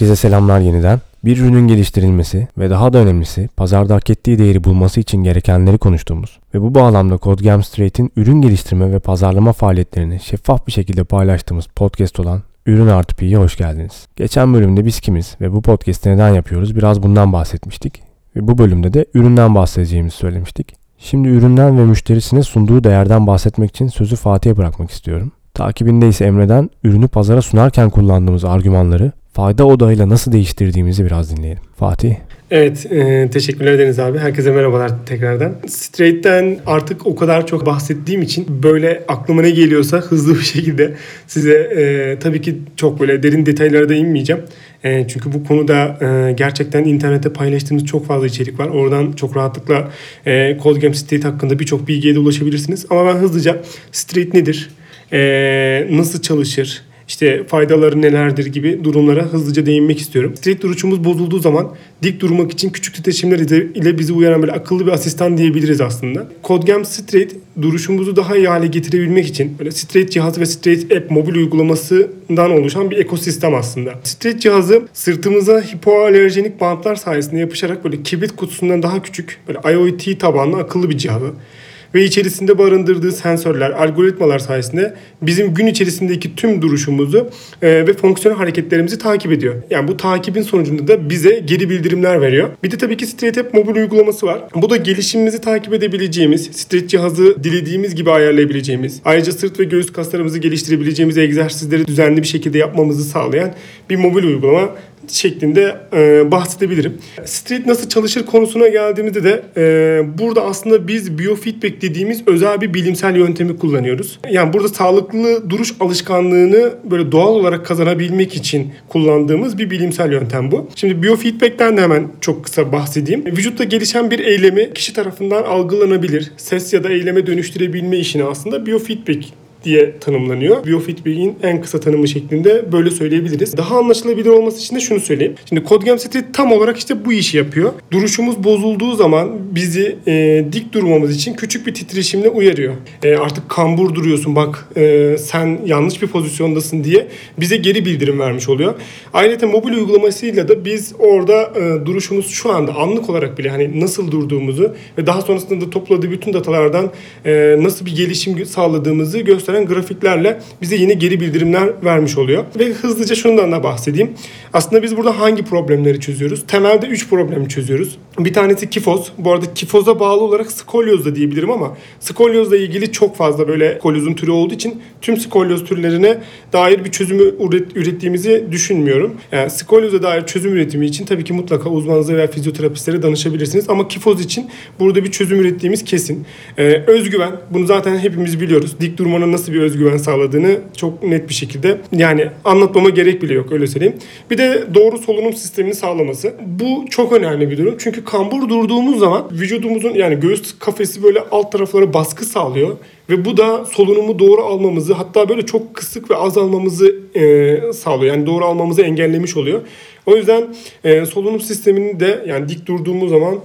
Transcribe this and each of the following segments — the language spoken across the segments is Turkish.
Herkese selamlar yeniden. Bir ürünün geliştirilmesi ve daha da önemlisi pazarda hak ettiği değeri bulması için gerekenleri konuştuğumuz ve bu bağlamda CodeGam Straight'in ürün geliştirme ve pazarlama faaliyetlerini şeffaf bir şekilde paylaştığımız podcast olan Ürün Artı Pi'ye hoş geldiniz. Geçen bölümde biz kimiz ve bu podcast'i neden yapıyoruz biraz bundan bahsetmiştik. Ve bu bölümde de üründen bahsedeceğimizi söylemiştik. Şimdi üründen ve müşterisine sunduğu değerden bahsetmek için sözü Fatih'e bırakmak istiyorum. Takibinde ise Emre'den ürünü pazara sunarken kullandığımız argümanları fayda odağıyla nasıl değiştirdiğimizi biraz dinleyelim. Fatih. Evet, e, teşekkürler Deniz abi. Herkese merhabalar tekrardan. Straight'ten artık o kadar çok bahsettiğim için böyle aklıma ne geliyorsa hızlı bir şekilde size e, tabii ki çok böyle derin detaylara da inmeyeceğim. E, çünkü bu konuda e, gerçekten internette paylaştığımız çok fazla içerik var. Oradan çok rahatlıkla e, CodeGame Straight hakkında birçok bilgiye de ulaşabilirsiniz. Ama ben hızlıca Straight nedir? E, nasıl çalışır? İşte faydaları nelerdir gibi durumlara hızlıca değinmek istiyorum. Straight duruşumuz bozulduğu zaman dik durmak için küçük titreşimler ile bizi uyaran böyle akıllı bir asistan diyebiliriz aslında. CodeGam Straight duruşumuzu daha iyi hale getirebilmek için böyle Straight cihazı ve Straight app mobil uygulamasından oluşan bir ekosistem aslında. Straight cihazı sırtımıza hipoalerjenik bantlar sayesinde yapışarak böyle kibrit kutusundan daha küçük böyle IoT tabanlı akıllı bir cihazı ve içerisinde barındırdığı sensörler, algoritmalar sayesinde bizim gün içerisindeki tüm duruşumuzu e, ve fonksiyonel hareketlerimizi takip ediyor. Yani bu takibin sonucunda da bize geri bildirimler veriyor. Bir de tabii ki StreetApp mobil uygulaması var. Bu da gelişimimizi takip edebileceğimiz, Street cihazı dilediğimiz gibi ayarlayabileceğimiz, ayrıca sırt ve göğüs kaslarımızı geliştirebileceğimiz egzersizleri düzenli bir şekilde yapmamızı sağlayan bir mobil uygulama şeklinde e, bahsedebilirim. Street nasıl çalışır konusuna geldiğimizde de e, burada aslında biz biofeedback dediğimiz özel bir bilimsel yöntemi kullanıyoruz. Yani burada sağlıklı duruş alışkanlığını böyle doğal olarak kazanabilmek için kullandığımız bir bilimsel yöntem bu. Şimdi biofeedback'ten de hemen çok kısa bahsedeyim. Vücutta gelişen bir eylemi kişi tarafından algılanabilir, ses ya da eyleme dönüştürebilme işini aslında biofeedback diye tanımlanıyor. Biofeedback'in en kısa tanımı şeklinde böyle söyleyebiliriz. Daha anlaşılabilir olması için de şunu söyleyeyim. Şimdi CodeGam Street tam olarak işte bu işi yapıyor. Duruşumuz bozulduğu zaman bizi e, dik durmamız için küçük bir titreşimle uyarıyor. E, artık kambur duruyorsun bak e, sen yanlış bir pozisyondasın diye bize geri bildirim vermiş oluyor. Ayrıca mobil uygulamasıyla da biz orada e, duruşumuz şu anda anlık olarak bile hani nasıl durduğumuzu ve daha sonrasında da topladığı bütün datalardan e, nasıl bir gelişim sağladığımızı göster gösteren grafiklerle bize yine geri bildirimler vermiş oluyor. Ve hızlıca şundan da bahsedeyim. Aslında biz burada hangi problemleri çözüyoruz? Temelde 3 problemi çözüyoruz. Bir tanesi kifoz. Bu arada kifoza bağlı olarak skolyoz da diyebilirim ama skolyozla ilgili çok fazla böyle skolyozun türü olduğu için tüm skolyoz türlerine dair bir çözümü ürettiğimizi düşünmüyorum. Yani skolyoza dair çözüm üretimi için tabii ki mutlaka uzmanınıza veya fizyoterapistlere danışabilirsiniz. Ama kifoz için burada bir çözüm ürettiğimiz kesin. Ee, özgüven. Bunu zaten hepimiz biliyoruz. Dik durmanın nasıl bir özgüven sağladığını çok net bir şekilde yani anlatmama gerek bile yok öyle söyleyeyim. Bir de doğru solunum sistemini sağlaması. Bu çok önemli bir durum. Çünkü kambur durduğumuz zaman vücudumuzun yani göğüs kafesi böyle alt taraflara baskı sağlıyor. Ve bu da solunumu doğru almamızı hatta böyle çok kısık ve azalmamızı e, sağlıyor. Yani doğru almamızı engellemiş oluyor. O yüzden e, solunum sistemini de yani dik durduğumuz zaman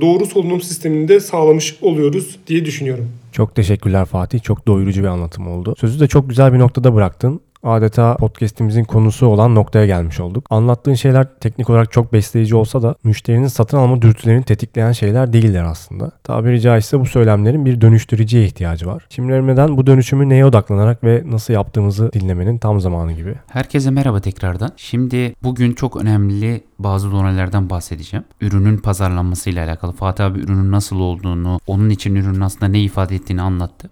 doğru solunum sistemini de sağlamış oluyoruz diye düşünüyorum. Çok teşekkürler Fatih. Çok doyurucu bir anlatım oldu. Sözü de çok güzel bir noktada bıraktın adeta podcast'imizin konusu olan noktaya gelmiş olduk. Anlattığın şeyler teknik olarak çok besleyici olsa da müşterinin satın alma dürtülerini tetikleyen şeyler değiller aslında. Tabiri caizse bu söylemlerin bir dönüştürücüye ihtiyacı var. Şimdi ölmeden bu dönüşümü neye odaklanarak ve nasıl yaptığımızı dinlemenin tam zamanı gibi. Herkese merhaba tekrardan. Şimdi bugün çok önemli bazı donelerden bahsedeceğim. Ürünün pazarlanmasıyla alakalı. Fatih abi ürünün nasıl olduğunu, onun için ürünün aslında ne ifade ettiğini anlattı.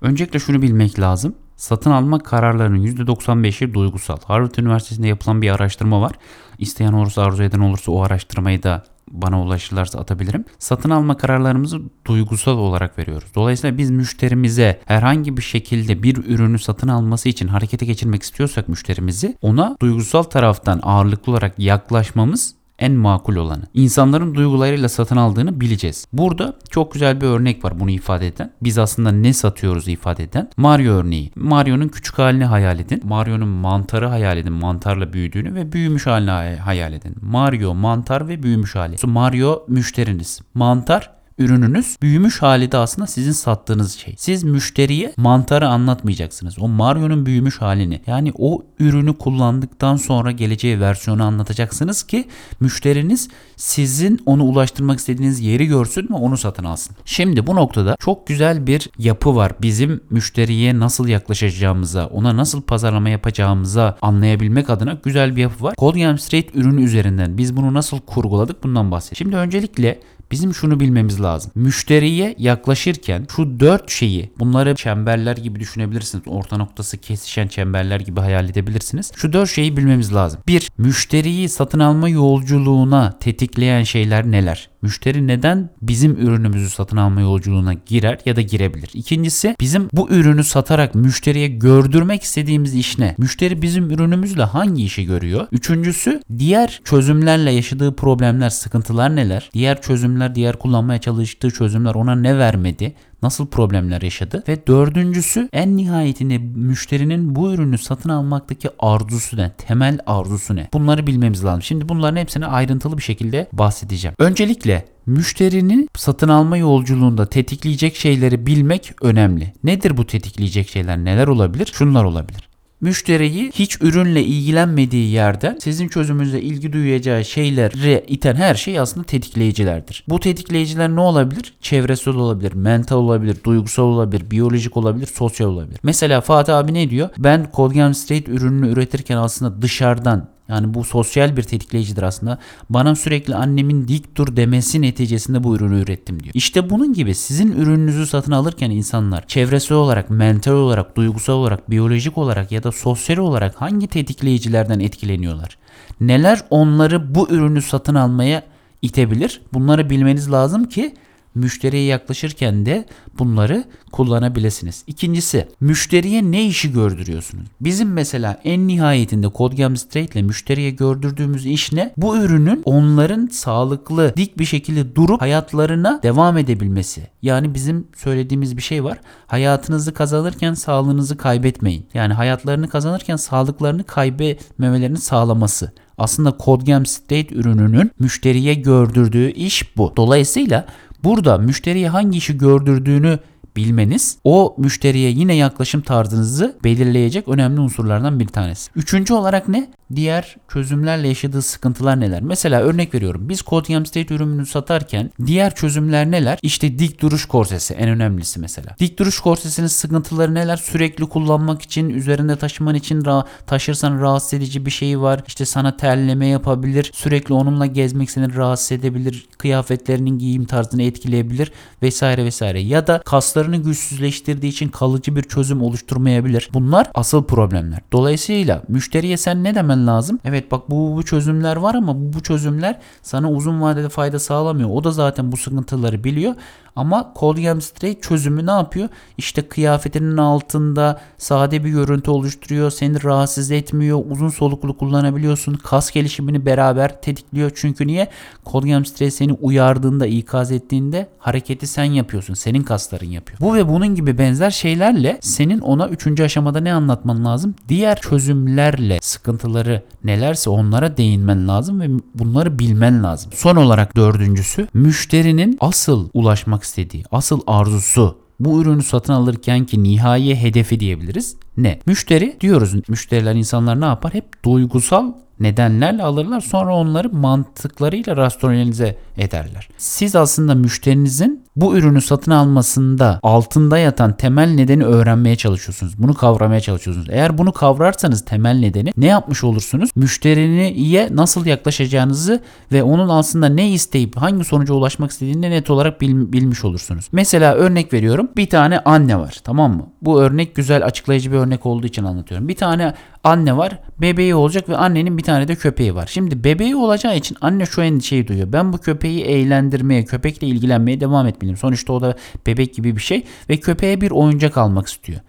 Öncelikle şunu bilmek lazım. Satın alma kararlarının %95'i duygusal. Harvard Üniversitesi'nde yapılan bir araştırma var. İsteyen olursa arzu eden olursa o araştırmayı da bana ulaşırlarsa atabilirim. Satın alma kararlarımızı duygusal olarak veriyoruz. Dolayısıyla biz müşterimize herhangi bir şekilde bir ürünü satın alması için harekete geçirmek istiyorsak müşterimizi ona duygusal taraftan ağırlıklı olarak yaklaşmamız en makul olanı. İnsanların duygularıyla satın aldığını bileceğiz. Burada çok güzel bir örnek var bunu ifade eden. Biz aslında ne satıyoruz ifade eden. Mario örneği. Mario'nun küçük halini hayal edin. Mario'nun mantarı hayal edin. Mantarla büyüdüğünü ve büyümüş halini hayal edin. Mario mantar ve büyümüş hali. Mario müşteriniz. Mantar ürününüz büyümüş hali de aslında sizin sattığınız şey. Siz müşteriye mantarı anlatmayacaksınız. O Mario'nun büyümüş halini. Yani o ürünü kullandıktan sonra geleceği versiyonu anlatacaksınız ki müşteriniz sizin onu ulaştırmak istediğiniz yeri görsün ve onu satın alsın. Şimdi bu noktada çok güzel bir yapı var. Bizim müşteriye nasıl yaklaşacağımıza, ona nasıl pazarlama yapacağımıza anlayabilmek adına güzel bir yapı var. Code Straight ürünü üzerinden biz bunu nasıl kurguladık bundan bahsedeyim. Şimdi öncelikle Bizim şunu bilmemiz lazım. Müşteriye yaklaşırken şu dört şeyi bunları çemberler gibi düşünebilirsiniz. Orta noktası kesişen çemberler gibi hayal edebilirsiniz. Şu dört şeyi bilmemiz lazım. Bir, müşteriyi satın alma yolculuğuna tetikleyen şeyler neler? Müşteri neden bizim ürünümüzü satın alma yolculuğuna girer ya da girebilir? İkincisi bizim bu ürünü satarak müşteriye gördürmek istediğimiz iş ne? Müşteri bizim ürünümüzle hangi işi görüyor? Üçüncüsü diğer çözümlerle yaşadığı problemler, sıkıntılar neler? Diğer çözümler, diğer kullanmaya çalıştığı çözümler ona ne vermedi? Nasıl problemler yaşadı ve dördüncüsü en nihayetinde müşterinin bu ürünü satın almaktaki arzusu ne? Temel arzusu ne? Bunları bilmemiz lazım. Şimdi bunların hepsini ayrıntılı bir şekilde bahsedeceğim. Öncelikle müşterinin satın alma yolculuğunda tetikleyecek şeyleri bilmek önemli. Nedir bu tetikleyecek şeyler? Neler olabilir? Şunlar olabilir müşteriyi hiç ürünle ilgilenmediği yerden sizin çözümünüze ilgi duyacağı şeyleri iten her şey aslında tetikleyicilerdir. Bu tetikleyiciler ne olabilir? Çevresel olabilir, mental olabilir, duygusal olabilir, biyolojik olabilir, sosyal olabilir. Mesela Fatih abi ne diyor? Ben Colgate Straight ürününü üretirken aslında dışarıdan yani bu sosyal bir tetikleyicidir aslında. Bana sürekli annemin dik dur demesi neticesinde bu ürünü ürettim diyor. İşte bunun gibi sizin ürününüzü satın alırken insanlar çevresel olarak, mental olarak, duygusal olarak, biyolojik olarak ya da sosyal olarak hangi tetikleyicilerden etkileniyorlar? Neler onları bu ürünü satın almaya itebilir? Bunları bilmeniz lazım ki müşteriye yaklaşırken de bunları kullanabilirsiniz. İkincisi müşteriye ne işi gördürüyorsunuz? Bizim mesela en nihayetinde CodeGam Straight ile müşteriye gördürdüğümüz iş ne? Bu ürünün onların sağlıklı dik bir şekilde durup hayatlarına devam edebilmesi. Yani bizim söylediğimiz bir şey var. Hayatınızı kazanırken sağlığınızı kaybetmeyin. Yani hayatlarını kazanırken sağlıklarını kaybetmemelerini sağlaması. Aslında CodeGam State ürününün müşteriye gördürdüğü iş bu. Dolayısıyla Burada müşteriye hangi işi gördürdüğünü bilmeniz o müşteriye yine yaklaşım tarzınızı belirleyecek önemli unsurlardan bir tanesi. Üçüncü olarak ne? diğer çözümlerle yaşadığı sıkıntılar neler? Mesela örnek veriyorum. Biz Code State ürününü satarken diğer çözümler neler? İşte dik duruş korsesi en önemlisi mesela. Dik duruş korsesinin sıkıntıları neler? Sürekli kullanmak için, üzerinde taşıman için ra- taşırsan rahatsız edici bir şey var. İşte sana terleme yapabilir. Sürekli onunla gezmek seni rahatsız edebilir. Kıyafetlerinin giyim tarzını etkileyebilir vesaire vesaire. Ya da kaslarını güçsüzleştirdiği için kalıcı bir çözüm oluşturmayabilir. Bunlar asıl problemler. Dolayısıyla müşteriye sen ne demen lazım. Evet bak bu, bu çözümler var ama bu, bu çözümler sana uzun vadede fayda sağlamıyor. O da zaten bu sıkıntıları biliyor ama Cold Straight çözümü ne yapıyor? İşte kıyafetinin altında sade bir görüntü oluşturuyor. Seni rahatsız etmiyor. Uzun soluklu kullanabiliyorsun. Kas gelişimini beraber tetikliyor. Çünkü niye? Cold Straight seni uyardığında, ikaz ettiğinde hareketi sen yapıyorsun. Senin kasların yapıyor. Bu ve bunun gibi benzer şeylerle senin ona üçüncü aşamada ne anlatman lazım? Diğer çözümlerle sıkıntıları nelerse onlara değinmen lazım ve bunları bilmen lazım. Son olarak dördüncüsü müşterinin asıl ulaşmak istediği, asıl arzusu bu ürünü satın alırken ki nihai hedefi diyebiliriz. Ne? Müşteri diyoruz. Müşteriler insanlar ne yapar? Hep duygusal nedenlerle alırlar sonra onları mantıklarıyla rasyonalize ederler. Siz aslında müşterinizin bu ürünü satın almasında altında yatan temel nedeni öğrenmeye çalışıyorsunuz. Bunu kavramaya çalışıyorsunuz. Eğer bunu kavrarsanız temel nedeni ne yapmış olursunuz? Müşteriye nasıl yaklaşacağınızı ve onun aslında ne isteyip hangi sonuca ulaşmak istediğini net olarak bil, bilmiş olursunuz. Mesela örnek veriyorum. Bir tane anne var tamam mı? Bu örnek güzel açıklayıcı bir örnek olduğu için anlatıyorum. Bir tane anne var. Bebeği olacak ve annenin bir tane de köpeği var. Şimdi bebeği olacağı için anne şu endişeyi duyuyor. Ben bu köpeği eğlendirmeye, köpekle ilgilenmeye devam etmeliyim. Sonuçta o da bebek gibi bir şey ve köpeğe bir oyuncak almak istiyor.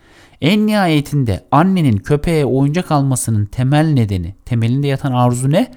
En nihayetinde annenin köpeğe oyuncak almasının temel nedeni, temelinde yatan arzu ne?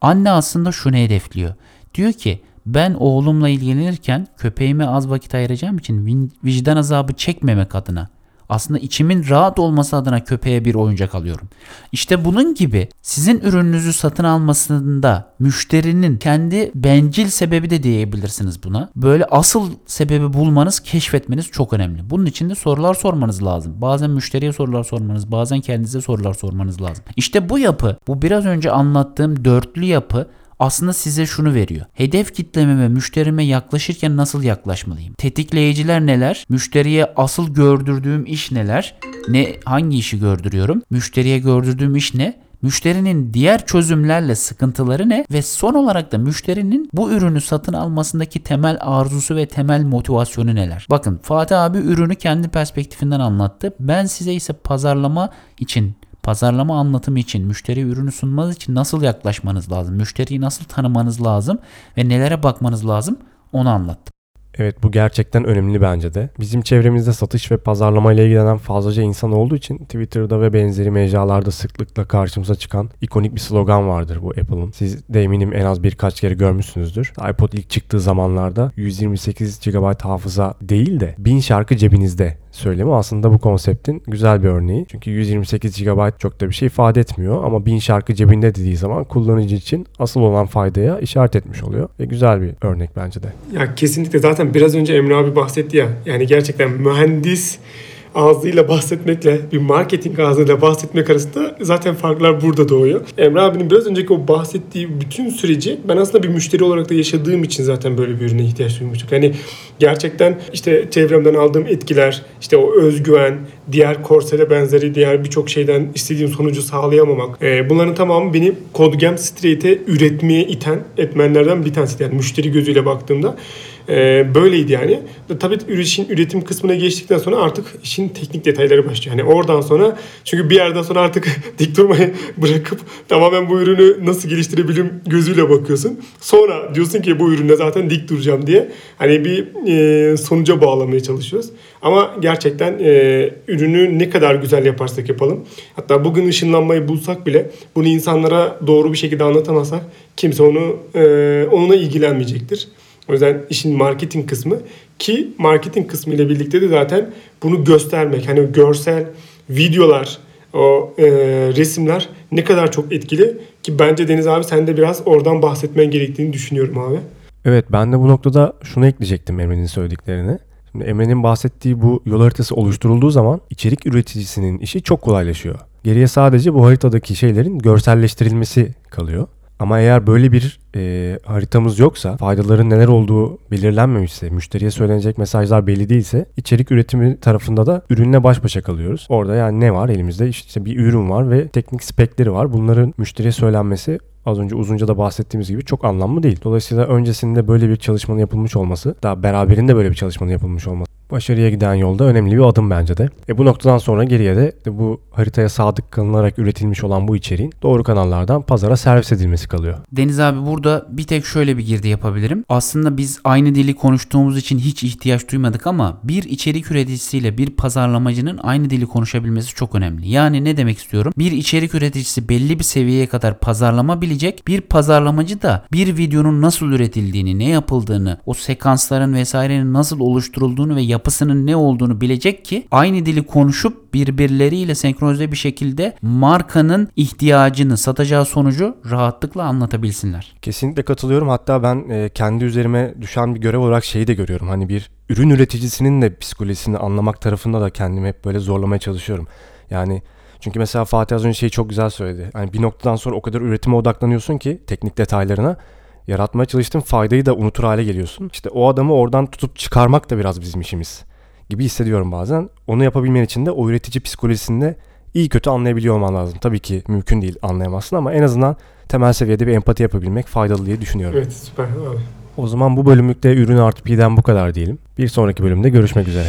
Anne aslında şunu hedefliyor. Diyor ki ben oğlumla ilgilenirken köpeğime az vakit ayıracağım için vicdan azabı çekmemek adına Aslında içimin rahat olması adına köpeğe bir oyuncak alıyorum. İşte bunun gibi sizin ürününüzü satın almasında müşterinin kendi bencil sebebi de diyebilirsiniz buna. Böyle asıl sebebi bulmanız, keşfetmeniz çok önemli. Bunun için de sorular sormanız lazım. Bazen müşteriye sorular sormanız, bazen kendinize sorular sormanız lazım. İşte bu yapı, bu biraz önce anlattığım dörtlü yapı aslında size şunu veriyor. Hedef kitleme ve müşterime yaklaşırken nasıl yaklaşmalıyım? Tetikleyiciler neler? Müşteriye asıl gördürdüğüm iş neler? Ne hangi işi gördürüyorum? Müşteriye gördürdüğüm iş ne? Müşterinin diğer çözümlerle sıkıntıları ne ve son olarak da müşterinin bu ürünü satın almasındaki temel arzusu ve temel motivasyonu neler? Bakın Fatih abi ürünü kendi perspektifinden anlattı. Ben size ise pazarlama için pazarlama anlatımı için, müşteri ürünü sunmanız için nasıl yaklaşmanız lazım? Müşteriyi nasıl tanımanız lazım ve nelere bakmanız lazım? Onu anlattım. Evet bu gerçekten önemli bence de. Bizim çevremizde satış ve pazarlama ile ilgilenen fazlaca insan olduğu için Twitter'da ve benzeri mecralarda sıklıkla karşımıza çıkan ikonik bir slogan vardır bu Apple'ın. Siz de eminim en az birkaç kere görmüşsünüzdür. iPod ilk çıktığı zamanlarda 128 GB hafıza değil de 1000 şarkı cebinizde söylemi aslında bu konseptin güzel bir örneği. Çünkü 128 GB çok da bir şey ifade etmiyor ama 1000 şarkı cebinde dediği zaman kullanıcı için asıl olan faydaya işaret etmiş oluyor. Ve güzel bir örnek bence de. Ya kesinlikle zaten biraz önce Emre abi bahsetti ya. Yani gerçekten mühendis ağzıyla bahsetmekle bir marketing ağzıyla bahsetmek arasında zaten farklar burada doğuyor. Emre abinin biraz önceki o bahsettiği bütün süreci ben aslında bir müşteri olarak da yaşadığım için zaten böyle bir ürüne ihtiyaç duymuştuk. Hani gerçekten işte çevremden aldığım etkiler, işte o özgüven, diğer korsele benzeri diğer birçok şeyden istediğim sonucu sağlayamamak. E, bunların tamamı beni CodeGam Street'e üretmeye iten etmenlerden bir tanesi. Yani müşteri gözüyle baktığımda e, böyleydi yani. Tabii işin üretim kısmına geçtikten sonra artık işin teknik detayları başlıyor. Yani oradan sonra çünkü bir yerden sonra artık dik durmayı bırakıp tamamen bu ürünü nasıl geliştirebilirim gözüyle bakıyorsun. Sonra diyorsun ki bu ürünle zaten dik duracağım diye hani bir e, sonuca bağlamaya çalışıyoruz. Ama gerçekten e, ürünü ne kadar güzel yaparsak yapalım. Hatta bugün ışınlanmayı bulsak bile bunu insanlara doğru bir şekilde anlatamazsak kimse onu e, onunla ilgilenmeyecektir. O yüzden işin marketing kısmı ki marketing kısmı ile birlikte de zaten bunu göstermek. Hani görsel, videolar, o e, resimler ne kadar çok etkili ki bence Deniz abi sen de biraz oradan bahsetmen gerektiğini düşünüyorum abi. Evet ben de bu noktada şunu ekleyecektim Emre'nin söylediklerine. Şimdi Emre'nin bahsettiği bu yol haritası oluşturulduğu zaman içerik üreticisinin işi çok kolaylaşıyor. Geriye sadece bu haritadaki şeylerin görselleştirilmesi kalıyor. Ama eğer böyle bir e, haritamız yoksa, faydaların neler olduğu belirlenmemişse, müşteriye söylenecek mesajlar belli değilse, içerik üretimi tarafında da ürünle baş başa kalıyoruz. Orada yani ne var elimizde? İşte bir ürün var ve teknik spekleri var. Bunların müşteriye söylenmesi az önce uzunca da bahsettiğimiz gibi çok anlamlı değil. Dolayısıyla öncesinde böyle bir çalışmanın yapılmış olması, daha beraberinde böyle bir çalışmanın yapılmış olması başarıya giden yolda önemli bir adım bence de. E bu noktadan sonra geriye de bu haritaya sadık kalınarak üretilmiş olan bu içeriğin doğru kanallardan pazara servis edilmesi kalıyor. Deniz abi burada bir tek şöyle bir girdi yapabilirim. Aslında biz aynı dili konuştuğumuz için hiç ihtiyaç duymadık ama bir içerik üreticisiyle bir pazarlamacının aynı dili konuşabilmesi çok önemli. Yani ne demek istiyorum? Bir içerik üreticisi belli bir seviyeye kadar pazarlama bilecek. Bir pazarlamacı da bir videonun nasıl üretildiğini, ne yapıldığını, o sekansların vesairenin nasıl oluşturulduğunu ve yapısının ne olduğunu bilecek ki aynı dili konuşup birbirleriyle senkronize bir şekilde markanın ihtiyacını satacağı sonucu rahatlıkla anlatabilsinler. Kesinlikle katılıyorum. Hatta ben e, kendi üzerime düşen bir görev olarak şeyi de görüyorum. Hani bir ürün üreticisinin de psikolojisini anlamak tarafında da kendimi hep böyle zorlamaya çalışıyorum. Yani çünkü mesela Fatih az önce şeyi çok güzel söyledi. Hani bir noktadan sonra o kadar üretime odaklanıyorsun ki teknik detaylarına yaratmaya çalıştığın faydayı da unutur hale geliyorsun. İşte o adamı oradan tutup çıkarmak da biraz bizim işimiz gibi hissediyorum bazen. Onu yapabilmen için de o üretici psikolojisinde iyi kötü anlayabiliyor olman lazım. Tabii ki mümkün değil anlayamazsın ama en azından temel seviyede bir empati yapabilmek faydalı diye düşünüyorum. Evet süper abi. O zaman bu bölümlükte ürün artı P'den bu kadar diyelim. Bir sonraki bölümde görüşmek üzere.